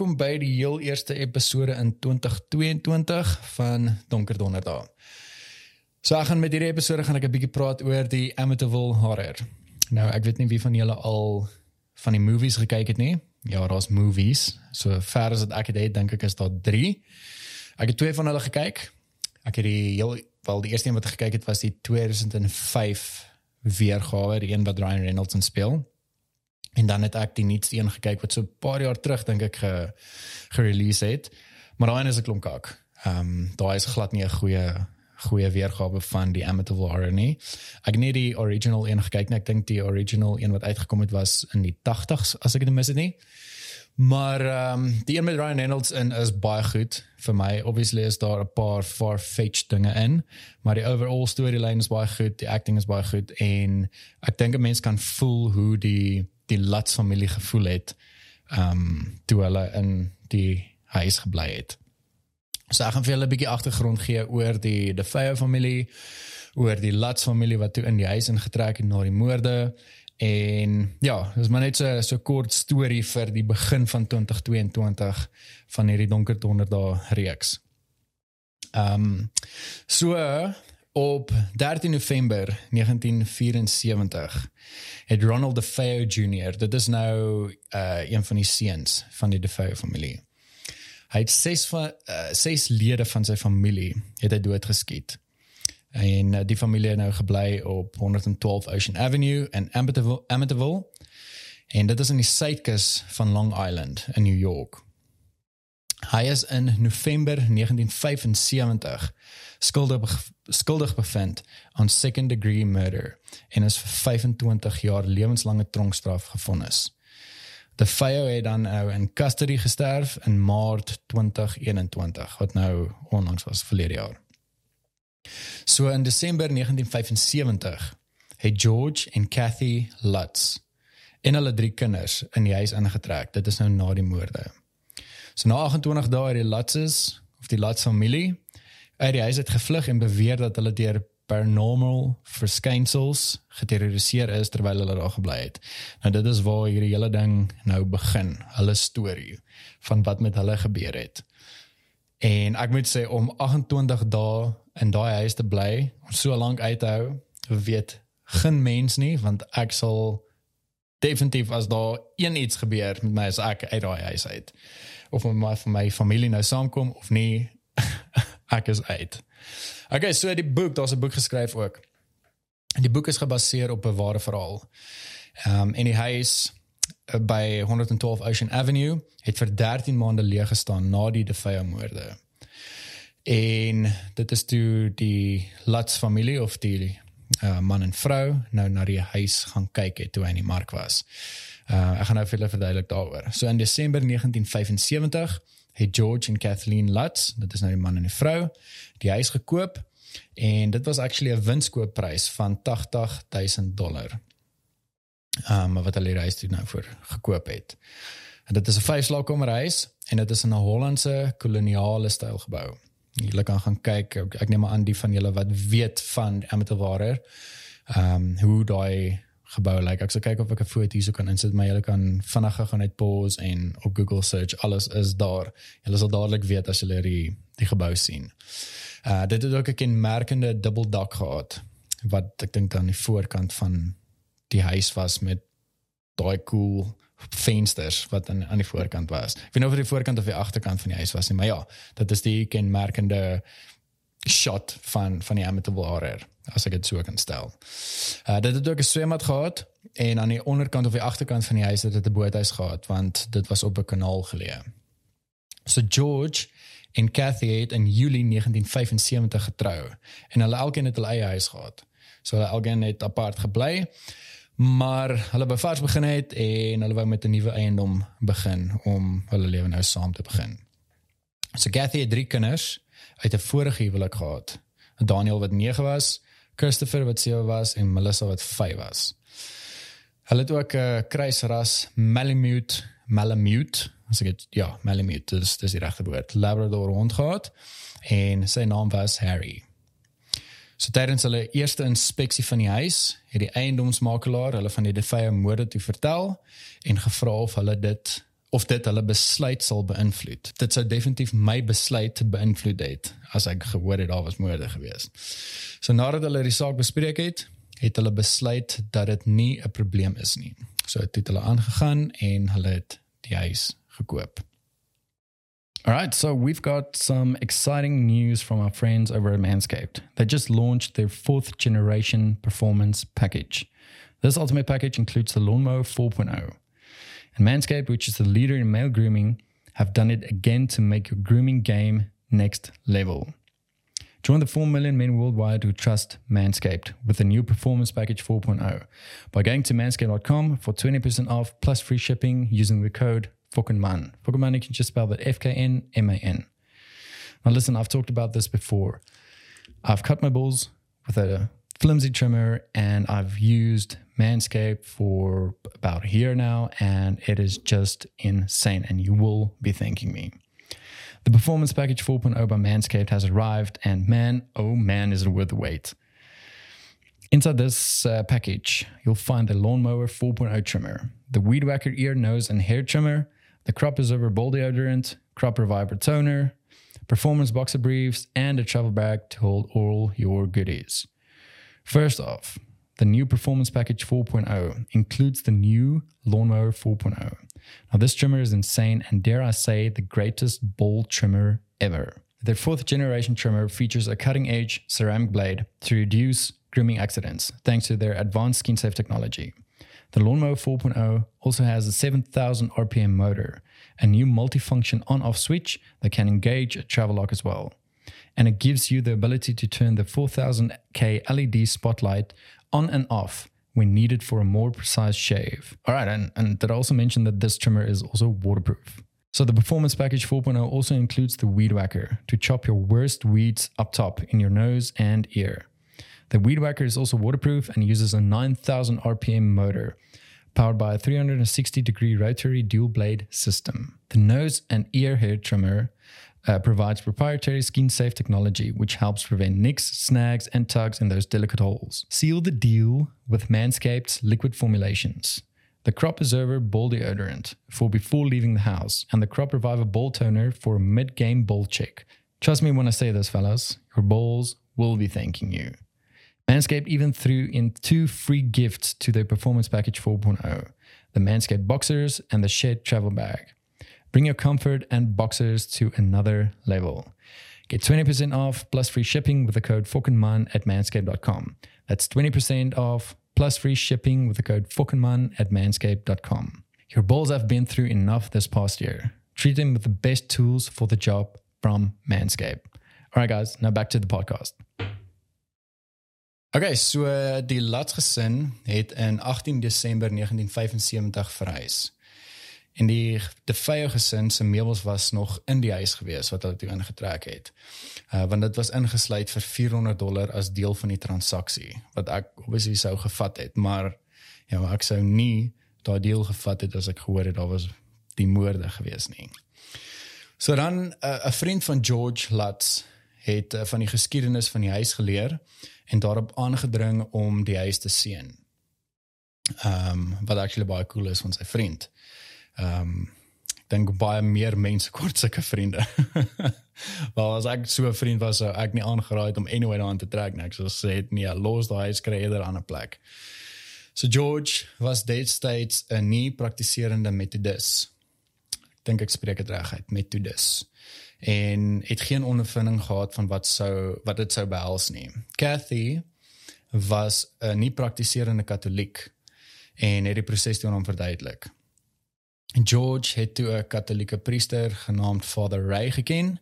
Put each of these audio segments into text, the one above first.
welkom by die heel eerste episode in 2022 van Donker Donderdag. So ek gaan met hierdie episode gaan ek 'n bietjie praat oor die Amityville horror. Nou, ek weet nie wie van julle al van die movies gekyk het nie. Ja, daar's movies. So ver as dit ek het dink ek is daar 3. Ek het twee van hulle gekyk. Ek het die heel wel die eerste een wat ek gekyk het was die 2005 weergawe, die een wat Ryan Reynolds in speel. En dan het ek die nuutste een gekyk wat so 'n paar jaar terug dink ek ge gerelease het. Maar daai is 'n klomp kak. Ehm um, daai is glad nie 'n goeie goeie weergawe van die Amityville horror nie. Ek het nie die original een gekyk nie. Ek dink die original een wat uitgekom het was in die 80s as ek dit mis het nie. Maar ehm um, die een met Ryan Reynolds in is baie goed vir my. Obviously is daar 'n paar far-fetched dinge in, maar die overall storyline is baie goed, die acting is baie goed en ek dink 'n mens kan voel hoe die die Lutz familie gevoel het ehm um, toe hulle in die huis gebly het. So ek gaan vir julle 'n bietjie agtergrond gee oor die De Feo familie, oor die Lutz familie wat toe in die huis ingetrek het na die moorde en ja, dis maar net so so kort storie vir die begin van 2022 van hierdie donker donderdae reeks. Ehm um, so op 13 November 1974 het Ronald DeFeo Jr. dit is nou uh een van die seuns van die DeFeo familie. Hy het ses van uh, ses lede van sy familie het hy doodgeskiet. En uh, die familie het nou gebly op 112 Ocean Avenue in Amityville, Amityville. En dit is in die suidkus van Long Island in New York. Hy is in November 1975 skuldig skuldig bevind aan second degree murder en is vir 25 jaar lewenslange tronkstraf gefonnis. De Feo het dan nou in custody gesterf in Maart 2021 wat nou onlangs was verlede jaar. So in Desember 1975 het George en Kathy Lutz en hulle drie kinders in die huis ingetrek. Dit is nou na die moorde. So na 28 dae het die Lutzes of die Lutz familie uit die huis het gevlug en beweer dat hulle deur paranormal verskynsels geterroriseer is terwyl hulle daar gebly het. Nou dit is waar hierdie hele ding nou begin, hulle storie van wat met hulle gebeur het. En ek moet sê om 28 dae in daai huis te bly, om so lank uit te hou, weet geen mens nie want ek sal definitief as daar een iets gebeur met my as ek uit daai huis uit of met my, my familie nou saamkom of nie ek is uit. Okay, so die boek, daar's 'n boek geskryf ook. Die boek is gebaseer op 'n ware verhaal. Ehm um, en die huis uh, by 112 Ocean Avenue het vir 13 maande leeg gestaan na die DeFeo moorde. En dit is toe die Lutz familie of die uh, man en vrou nou na die huis gaan kyk het toe hy in die mark was. Uh, ek gaan nou vir julle verduidelik daaroor. So in Desember 1975 het George en Kathleen Lutz, dit is nou die man en die vrou, die huis gekoop en dit was actually 'n winskoopprys van 80000 dollar. Um wat hulle die huis toe nou vir gekoop het. En dit is 'n vyfslaapkamer huis en dit is in 'n Hollandse koloniale styl gebou. Julle kan gaan kyk, ek neem aan die van julle wat weet van Amityville. Um hoe daai gebou lyk. Like. Ek sal kyk of ek 'n foto hierso kan insit, maar jy kan vinnig gaan net pause en op Google search alles is daar. Jy sal dadelik weet as jy die die gebou sien. Uh dit het ook 'n kenmerkende double dak gehad wat ek dink aan die voorkant van die huis was met daai cool vensters wat aan aan die voorkant was. Ek weet nie of dit die voorkant of die agterkant van die huis was nie, maar ja, dit is die kenmerkende shot van van die Amityville horror as ek dit so kan stel. Uh dit het ook 'n swembad gehad en aan die onderkant of die agterkant van die huis het dit 'n boothuis gehad want dit was op 'n kanaal geleë. So George en Kathy het in Julie 1975 getrou en hulle elkeen het hulle eie huis gehad. So hulle elkeen het apart gebly. Maar hulle wou vars begin het en hulle wou met 'n nuwe eiendom begin om hulle lewe nou saam te begin. So Kathy het drie kinders uit 'n vorige huwelik gehad. Daniel wat 9 was, Christopher wat 7 was en Melissa wat 5 was. Hulle het ook 'n uh, kruisras Malamute, Malamute, as ek dit ja, Malamute, dis dis die regte woord. Labrador hond gehad en sy naam was Harry. So tydens hulle eerste inspeksie van die huis, het die eiendomsmakelaar hulle van die Defy moorde toe vertel en gevra of hulle dit of dit hulle besluit sal beïnvloed. Dit sou definitief my besluit beïnvloed het as ek gehoor het daar was moorde gewees. So nadat hulle die saak bespreek het, het hulle besluit dat dit nie 'n probleem is nie. So het hulle aangegaan en hulle het die huis gekoop. All right, so we've got some exciting news from our friends over at Manscaped. They just launched their fourth generation performance package. This ultimate package includes the Lawnmower 4.0. And Manscaped, which is the leader in male grooming, have done it again to make your grooming game next level. Join the 4 million men worldwide who trust Manscaped with the new Performance Package 4.0 by going to manscaped.com for 20% off plus free shipping using the code FOKENMAN. FOKENMAN, you can just spell that F K N M A N. Now, listen, I've talked about this before. I've cut my balls with a flimsy trimmer and I've used Manscaped for about a year now and it is just insane and you will be thanking me. The Performance Package 4.0 by Manscaped has arrived, and man, oh man, is it worth the wait. Inside this uh, package, you'll find the Lawnmower 4.0 trimmer, the Weed Whacker ear, nose, and hair trimmer, the Crop Preserver Ball Deodorant, Crop Reviver toner, performance boxer briefs, and a travel bag to hold all your goodies. First off, the new Performance Package 4.0 includes the new Lawnmower 4.0. Now, this trimmer is insane and, dare I say, the greatest ball trimmer ever. Their fourth generation trimmer features a cutting edge ceramic blade to reduce grooming accidents thanks to their advanced skin safe technology. The Lawnmower 4.0 also has a 7000 RPM motor, a new multifunction on off switch that can engage a travel lock as well. And it gives you the ability to turn the 4000K LED spotlight on and off when needed for a more precise shave. All right, and, and did I also mention that this trimmer is also waterproof? So the Performance Package 4.0 also includes the Weed Whacker to chop your worst weeds up top in your nose and ear. The Weed Whacker is also waterproof and uses a 9000 RPM motor powered by a 360 degree rotary dual blade system. The nose and ear hair trimmer uh, provides proprietary skin safe technology which helps prevent nicks, snags, and tugs in those delicate holes. Seal the deal with Manscaped's liquid formulations. The Crop Preserver Ball Deodorant for before leaving the house, and the Crop Reviver Ball Toner for a mid game ball check. Trust me when I say this, fellas, your balls will be thanking you. Manscaped even threw in two free gifts to their Performance Package 4.0 the Manscaped Boxers and the Shed Travel Bag. Bring your comfort and boxers to another level. Get 20% off plus free shipping with the code FOKENMAN at manscaped.com. That's 20% off plus free shipping with the code FOKENMAN at manscaped.com. Your balls have been through enough this past year. Treat them with the best tools for the job from Manscaped. All right, guys, now back to the podcast. Okay, so uh, die Lats gesin het in 18 Desember 1975 verhuis. En die die Feyo gesin se meubels was nog in die huis gewees wat hulle toe ingetrek het. Uh want dit was ingesluit vir 400 dollar as deel van die transaksie wat ek obviously sou gevat het, maar ja, ek sou nie daai deel gevat het as ek gehoor het daar was die moorde gewees nie. So dan 'n uh, vriend van George Lutz het uh, van die geskiedenis van die huis geleer en daarop aangedring om die huis te sien. Ehm um, wat actually baie cool is van sy vriend. Ehm um, dink baie meer mense kort sulke vriende. Wel as ek so 'n vriend was, sou ek nie aangeraai het om anyway daaraan te trek nie. Ek sou sê het nie, los daai eerder aan 'n plek. So George was destyds 'n nie praktiserende metodis. Ek dink ek spreek dit reg uit, metodis en het geen ondervinding gehad van wat sou wat dit sou behels nie. Kathy was 'n nie praktiserende katoliek en het die proses toe aan hom verduidelik. George het toe 'n katolieke priester genaamd Father Ray geken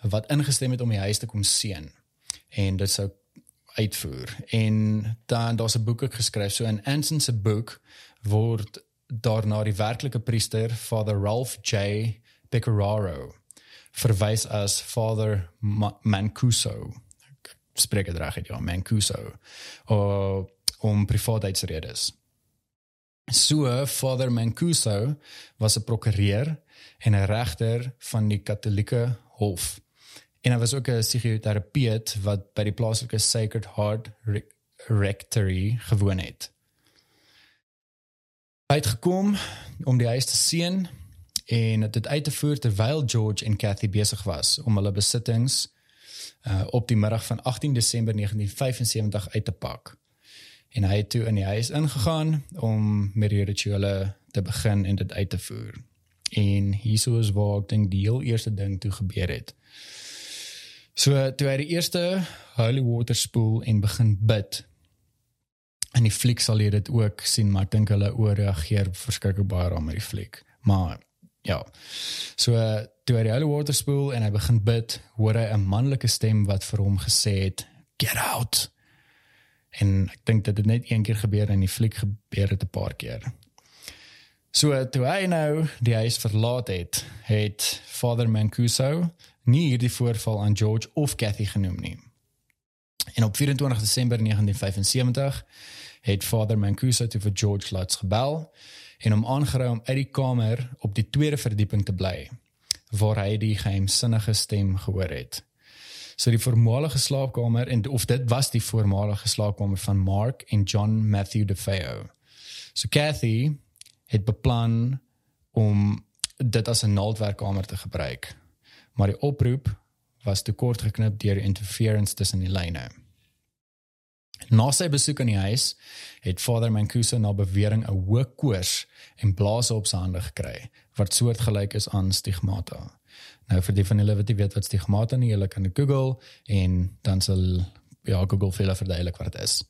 wat ingestem het om die huis te kom seën en dit sou uitvoer. En dan daar's 'n boek ook geskryf so in Anson se boek word daarna die werklike priester Father Ralph J Pecoraro verwys as Father Ma Mancuso. Spreek dit reg uit ja, Mancuso. O om privaatheidsredes. So Father Mancuso was 'n prokureur en 'n regter van die Katolieke Hof. En hy was ook 'n psigoterapeut wat by die plaaslike Sacred Heart Rectory gewoon het. Hy het gekom om die huis te seën en dit uit te voer terwyl George en Kathy besig was om hulle besittings uh, op die middag van 18 Desember 1975 uit te pak. En hy het toe in die huis ingegaan om met die rituele te begin en dit uit te voer. En hierso is waar ek dink die heel eerste ding toe gebeur het. So toe hy die eerste holy water spoel en begin bid. En die fliek sal jy dit ook sien, maar ek dink hulle ooreageer verskriklik baie aan met die fliek. Maar ja. So toe hy die holy water spoel en hy begin bid, hoor hy 'n manlike stem wat vir hom gesê het, "Get out." En ek dink dit het net een keer gebeur en die fliek gebeur dit 'n paar keer. So toe hy nou die huis verlaat het, het Father Mancuso nie hierdie voorval aan George of Kathy genoem nie. En op 24 Desember 1975 het Father Mancuso te vir George Lutz gebel en hom aangeraai om uit die kamer op die tweede verdieping te bly waar hy die geheimsinnige stem gehoor het. So die voormalige slaapkamer en of dit was die voormalige slaapkamer van Mark en John Matthew DeFeo. So Kathy het beplan om dit as 'n naaldwerkkamer te gebruik. Maar die oproep was te kort geknip deur interference tussen die lyne. Na sy besoek aan die huis het Father Mancuso na bewering 'n hoë koors en blaas op sy hande gekry wat soortgelyk is aan stigmata. Nou vir die van julle wat nie weet wat stigmata nie, julle kan Google en dan sal ja Google vir julle verduidelik wat dit is.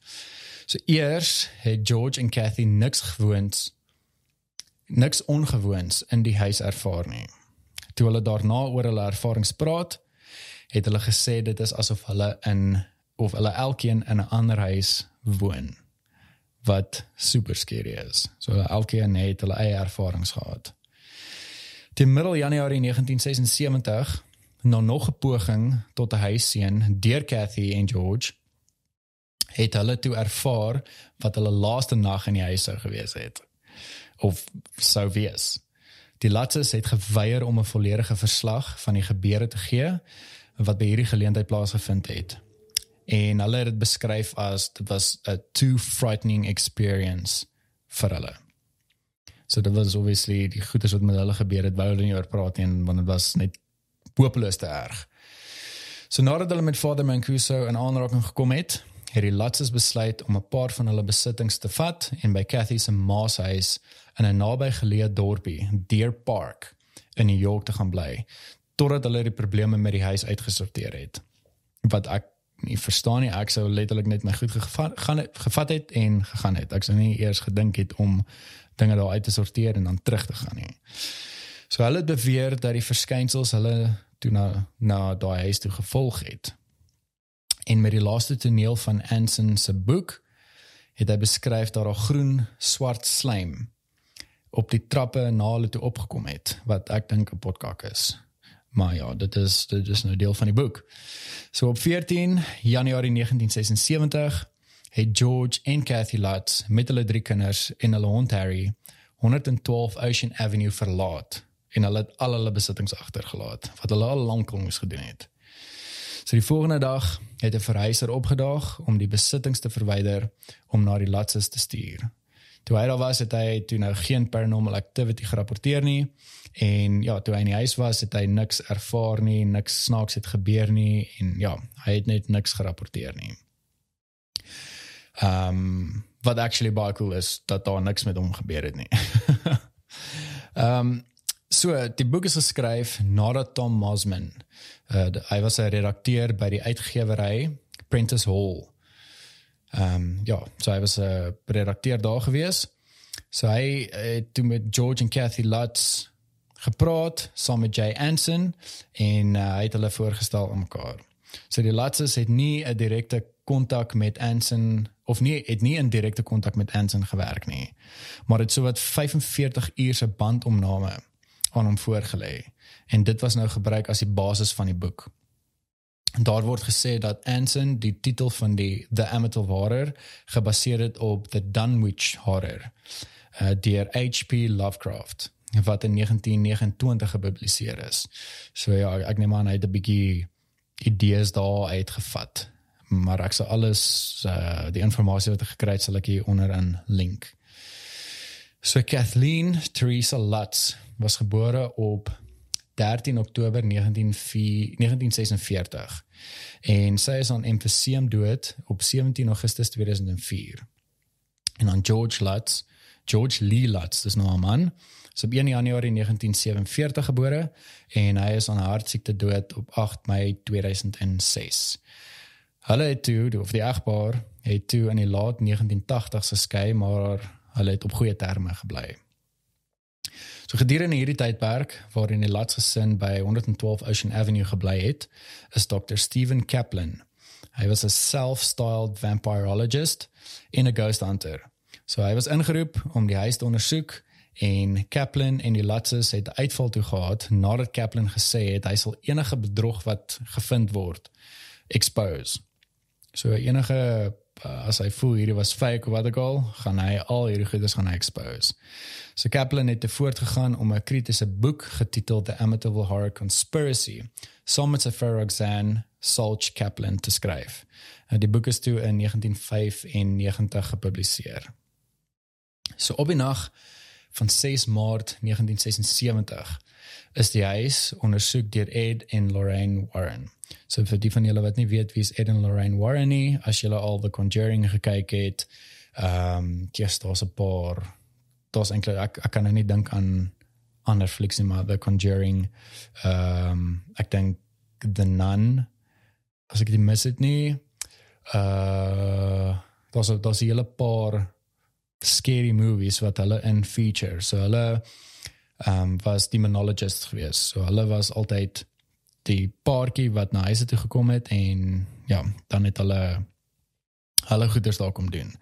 So eers het George en Kathy niks gewoons niks ongewoons in die huis ervaar nie. Toe hulle daarna oor hulle ervarings praat, het hulle gesê dit is asof hulle in of hulle elkeen in 'n ander huis woon wat super skerry is. So elkeen het hulle eie ervarings gehad. Die middel Januarie 1976 na nog 'n poging tot 'n huisseën deur Kathy en George het hulle toe ervaar wat hulle laaste nag in die huis sou gewees het of sou wees. Die Latzes het geweier om 'n volledige verslag van die gebeure te gee wat by hierdie geleentheid plaasgevind het en hulle het dit beskryf as dit was 'n too frightening experience vir hulle. So dit was obviously die goeders wat met hulle gebeur het, wou hulle nie oor praat nie want dit was net hopeloos te erg. So nadat hulle met Father Mancuso in aanraking gekom het, het die Latzes besluit om 'n paar van hulle besittings te vat en by Kathy se ma se huis in 'n naby geleë dorpie, Deer Park, in New York te gaan bly totdat hulle die probleme met die huis uitgesorteer het. Wat ek nie verstaan nie. Ek sou letterlik net my goed gevat gaan gevat het en gegaan het. Ek sou nie eers gedink het om dinge daar uit te sorteer en dan terug te gaan nie. So hulle beweer dat die verskynsels hulle toe na na daai huis toe gevolg het. En met die laaste toneel van Anson se boek het hy beskryf dat daar groen swart slaim op die trappe na hulle toe opgekom het wat ek dink 'n potkak is. Maar ja, dit is dit is nou deel van die boek. So op 14 Januarie 1976 het George en Kathy Lutz met hulle drie kinders en hulle hond Harry 112 Ocean Avenue verlaat en hulle het al hulle besittings agtergelaat wat hulle al lank al gedoen het. So die volgende dag het 'n verhuiser opgedaag om die besittings te verwyder om na die Lutzes te stuur. Toe hy daar was, het hy toe nou geen paranormal activity gerapporteer nie En ja, toe hy in die huis was, het hy niks ervaar nie, niks snaaks het gebeur nie en ja, hy het net niks gerapporteer nie. Ehm um, wat actually baie cool is dat daar niks met hom gebeur het nie. Ehm um, so die boek is geskryf nadat Tom Mosman, uh, hy was 'n redakteur by die uitgewery Prentice Hall. Ehm um, ja, so hy was 'n redakteur daar gewees. So hy het toe met George en Kathy Lutz gepraat saam met Jay Anson en uh, hy het hulle voorgestel aan mekaar. So die Latzes het nie 'n direkte kontak met Anson of nie het nie 'n direkte kontak met Anson gewerk nie. Maar dit so wat 45 uur se bandopname aan hom voorgelê en dit was nou gebruik as die basis van die boek. Daar word gesê dat Anson die titel van die The Amityville Horror gebaseer het op The Dunwich Horror uh, deur H.P. Lovecraft wat in 1929 gepubliseer is. So ja, ek neem aan hy het 'n bietjie idees daar uitgevat. Maar ek sal alles uh, die inligting wat ek gekry het sal ek hier onder in link. So Kathleen Teresa Lutz was gebore op 13 Oktober 1904 1946 en sy is aan emfyseem dood op 17 Augustus 2004. En dan George Lutz, George Lee Lutz, dis nou 'n man, is op 1 Januarie 1947 gebore en hy is aan hartsiekte dood op 8 Mei 2006. Hulle het toe, of die egpaar het toe in die laat 1980s geskei, maar hulle het op goeie terme gebly. So gedurende hierdie tydperk waarin die Lutz gesin by 112 Ocean Avenue gebly het, is Dr. Steven Kaplan. Hy was 'n self-styled vampirologist en 'n ghost hunter. So hy was ingeroep om die huis te ondersoek en Kaplan en die Lutzes het uitval toe gehad nadat Kaplan gesê het hy sal enige bedrog wat gevind word expose. So enige uh, as hy voel hierdie was fake of wat ook al, gaan hy al hierdie goeders gaan hy expose. So Kaplan het te voortgegaan om 'n kritiese boek getiteld The Amityville Horror Conspiracy saam met vrou Roxanne Salch Kaplan te skryf. En die boek is toe in 1995 gepubliseer. So op die nag van 6 Maart 1976 is die huis ondersoek deur Ed en Lorraine Warren. So vir die van julle wat nie weet wie is Ed en Lorraine Warren nie, as julle al The Conjuring gekyk het, ehm um, just daar's 'n paar daar's eintlik ek, ek kan nou nie dink aan ander flieks nie, maar The Conjuring ehm um, ek dink The Nun as ek dit mis het nie. Uh daar's daar's 'n hele paar scary movies wat hulle in feature. So hulle ehm um, was demonologists geweest. So hulle was altyd die paartjie wat na huis toe gekom het en ja, dan het hulle hulle goeders daar kom doen.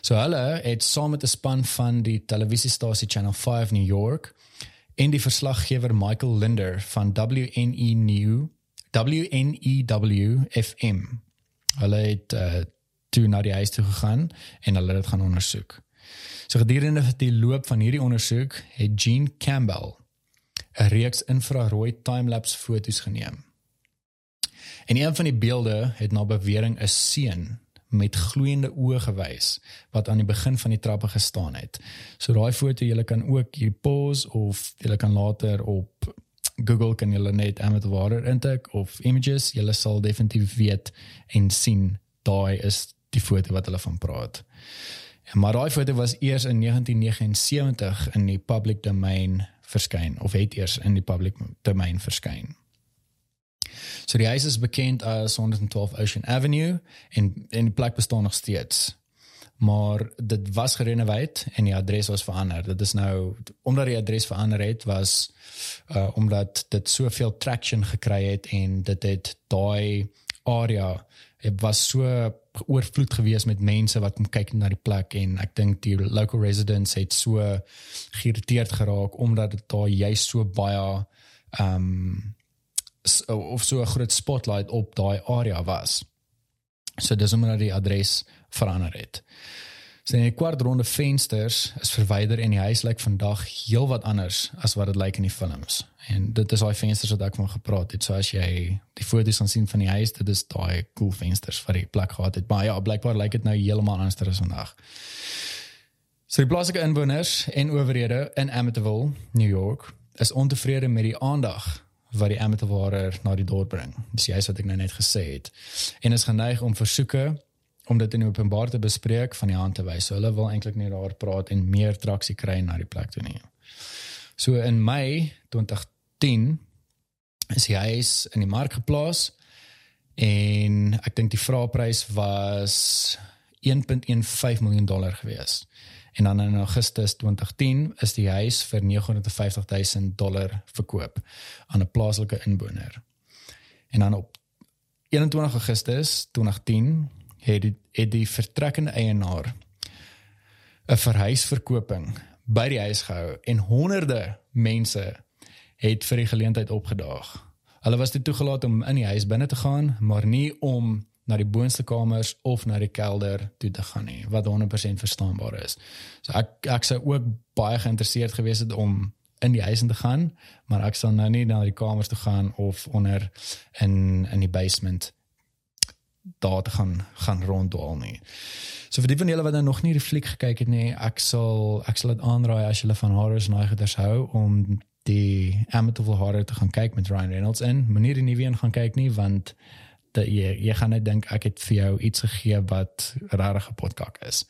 So hulle het saam met 'n span van die televisiestasie Channel 5 New York en die verslaggewer Michael Linder van WNE New WNEW FM. Hulle het uh, toe na die huis toe gegaan en hulle het dit gaan ondersoek. So gedurende die loop van hierdie ondersoek het Gene Campbell 'n reeks infrarooi timelapse foto's geneem. En een van die beelde het na bewering 'n seun met gloeiende oë gewys wat aan die begin van die trappe gestaan het. So daai foto jy kan ook hier pause of jy kan later op Google kan jy net Amazon Water intik of images, jy sal definitief weet en sien daai is die foto wat hulle van praat. Maar daai foto was eers in 1979 in die public domain verskyn of het eers in die public domain verskyn. So die huis is bekend as 112 Ocean Avenue en en die plek bestaan nog steeds. Maar dit was gerenoveer en die adres was verander. Dit is nou omdat die adres verander het was uh omdat dit soveel traction gekry het en dit het daai area het was so oorvloed gewees met mense wat kom kyk na die plek en ek dink die local residents het so geïrriteerd geraak omdat dit daar juist so baie ehm um, of so 'n groot spotlight op daai area was. So dis omdat die adres verander het. So die kwartronde vensters is verwyder en die huis lyk vandag heelwat anders as wat dit lyk in die films. En dit is daai vensters wat ek van gepraat het. So as jy die foto's gaan sien van die huis, dit is daai cool vensters wat die plek gehad het. Maar ja, blykbaar lyk dit nou heeltemal anders as vandag. So die plaaslike inwoners en owerhede in Amityville, New York, is ontevrede met die aandag wat die Amityville na die dorp bring. Dis juist wat ek nou net gesê het. En is geneig om versoeke om dit in openbaar te bespreek van die hand te wys. So hulle wil eintlik net daar praat en meer traksie kry na die plek toe nie. So in Mei 2010 is die huis in die mark geplaas en ek dink die vraeprys was 1.15 miljoen dollar gewees. En dan in Augustus 2010 is die huis vir 950 000 dollar verkoop aan 'n plaaslike inwoner. En dan op 21 Augustus 2010 het die, het die vertrekkende eienaar 'n verhuisverkoping by die huis gehou en honderde mense het vir die geleentheid opgedaag. Hulle was toe toegelaat om in die huis binne te gaan, maar nie om na die boonste kamers of na die kelder toe te gaan nie, wat 100% verstaanbaar is. So ek ek sou ook baie geïnteresseerd gewees het om in die huis in te gaan, maar ek sal nou nie na die kamers toe gaan of onder in in die basement daar te gaan gaan ronddwaal nie. So vir die van julle wat nou nog nie die fliek gekyk het nie, ek sal ek sal dit aanraai as julle van horrors en nightmares hou om die Amityville horror te gaan kyk met Ryan Reynolds in. Moenie die nuwe een gaan kyk nie want dat jy jy gaan net dink ek het vir jou iets gegee wat regtig 'n potkak is.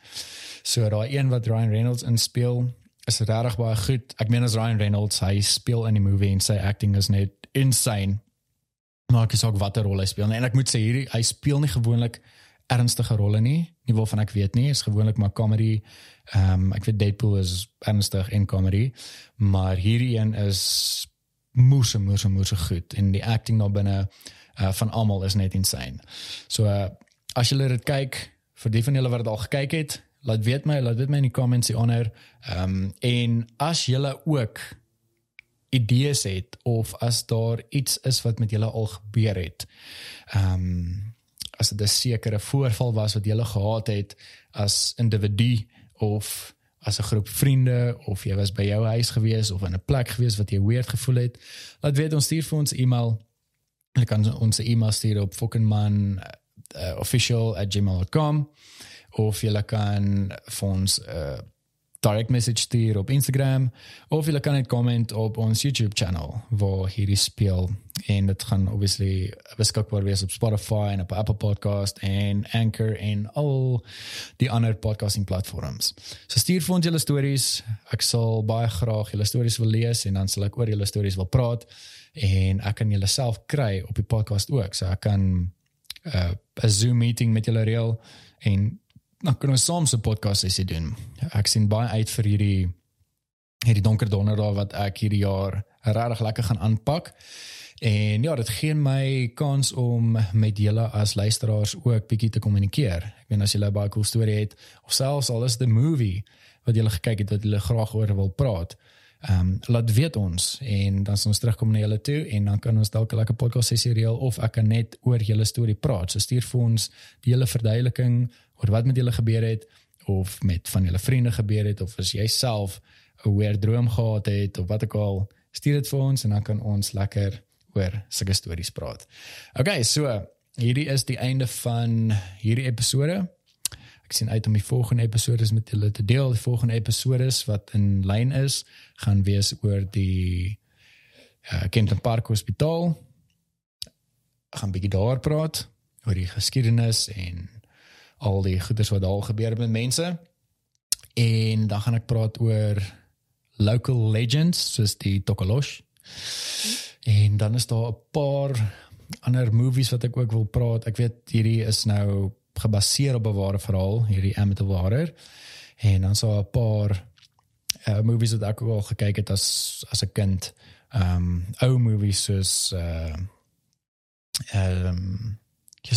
So daai een wat Ryan Reynolds in speel is regtig baie goed. Ek meen as Ryan Reynolds hy speel in die movie en sy acting is net insane. Ek sê ook watter rol hy speel en ek moet sê hierdie hy speel nie gewoonlik ernstige rolle nie. Nie waarvan ek weet nie, is gewoonlik maar comedy. Ehm um, ek weet Deadpool is ernstig en comedy, maar hierdie een is moes moes moes goed en die acting daar binne uh, van almal is net insane. So uh, as julle dit kyk, vir die van julle wat dit al gekyk het, laat weet my, laat weet my in die comments hieronder. Ehm um, en as julle ook idees het of as daar iets is wat met julle al gebeur het. Ehm um, as dit 'n sekere voorval was wat jy gehad het as individu of as 'n groep vriende of jy was by jou huis gewees of in 'n plek gewees wat jy weird gevoel het, laat weet ons stuur vir ons e-mail. Jy kan ons e-mail stuur op fuckenman@official@gmail.com of jy kan vir ons 'n uh, eh, direct message stuur op Instagram of jy kan net comment op ons YouTube channel waar hierdie speel en dit gaan obviously beskikbaar wees op Spotify en op Apple Podcast en Anchor en al die ander podcasting platforms. So stuur vir ons julle stories. Ek sal baie graag julle stories wil lees en dan sal ek oor julle stories wil praat en ek kan julle self kry op die podcast ook. So ek kan uh, 'n Zoom meeting met julle reël en dan kan ons saam 'n podcast sessie doen. Ek sien baie uit vir hierdie hierdie donker donderdag wat ek hierdie jaar regtig lekker gaan aanpak. En ja, dit gee my kans om met julle as luisteraars ook bietjie te kommunikeer. Ek weet as julle 'n baie cool storie het of selfs al is dit 'n movie wat julle gekyk het wat julle graag oor wil praat. Ehm um, laat weet ons en dan ons terugkom na julle toe en dan kan ons dalk 'n lekker podcast sessie reël of ek kan net oor julle storie praat. So stuur vir ons die hele verduideliking oor wat met julle gebeur het of met van julle vriende gebeur het of as jy self 'n weird droom gehad het of wat ook al, stuur dit vir ons en dan kan ons lekker oor sulke stories praat. Okay, so hierdie is die einde van hierdie episode. Ek sien uit om die volgende episode met julle te deel. Die volgende episode wat in lyn is, gaan wees oor die uh, Kenton Park Hospitaal. Ek gaan bietjie daar praat oor die geskiedenis en al die goeders wat daar gebeur met mense. En dan gaan ek praat oor local legends soos die Tokolosh. En dan is daar 'n paar ander movies wat ek ook wil praat. Ek weet hierdie is nou gebaseer op 'n ware verhaal, hierdie Amityville Horror. En dan so 'n paar uh, movies wat ek al gekyk het as as 'n kind. Ehm um, ou movies soos uh ehm um,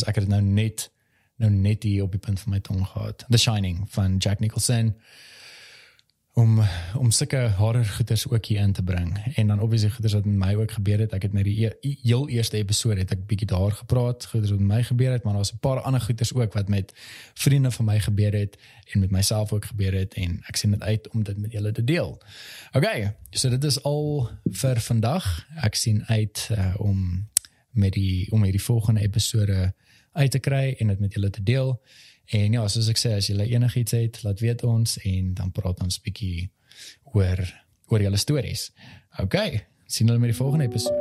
ek het nou net nou net hier op die punt van my tong gehad. The Shining van Jack Nicholson om om sulke horror goeters ook hier in te bring en dan obviously goeters wat met my ook gebeur het ek het net die e heel eerste episode het ek bietjie daar gepraat goeters wat met my gebeur het maar daar's 'n paar ander goeters ook wat met vriende van my gebeur het en met myself ook gebeur het en ek sien dit uit om dit met julle te deel. Okay, so dit is al vir vandag. Ek sien uit uh, om met die om hierdie volgende episode uit te kry en dit met julle te deel. En ja, soos ek sê, as julle enigiets het, laat weet ons en dan praat ons bietjie oor oor julle stories. OK, sien julle met die volgende episode.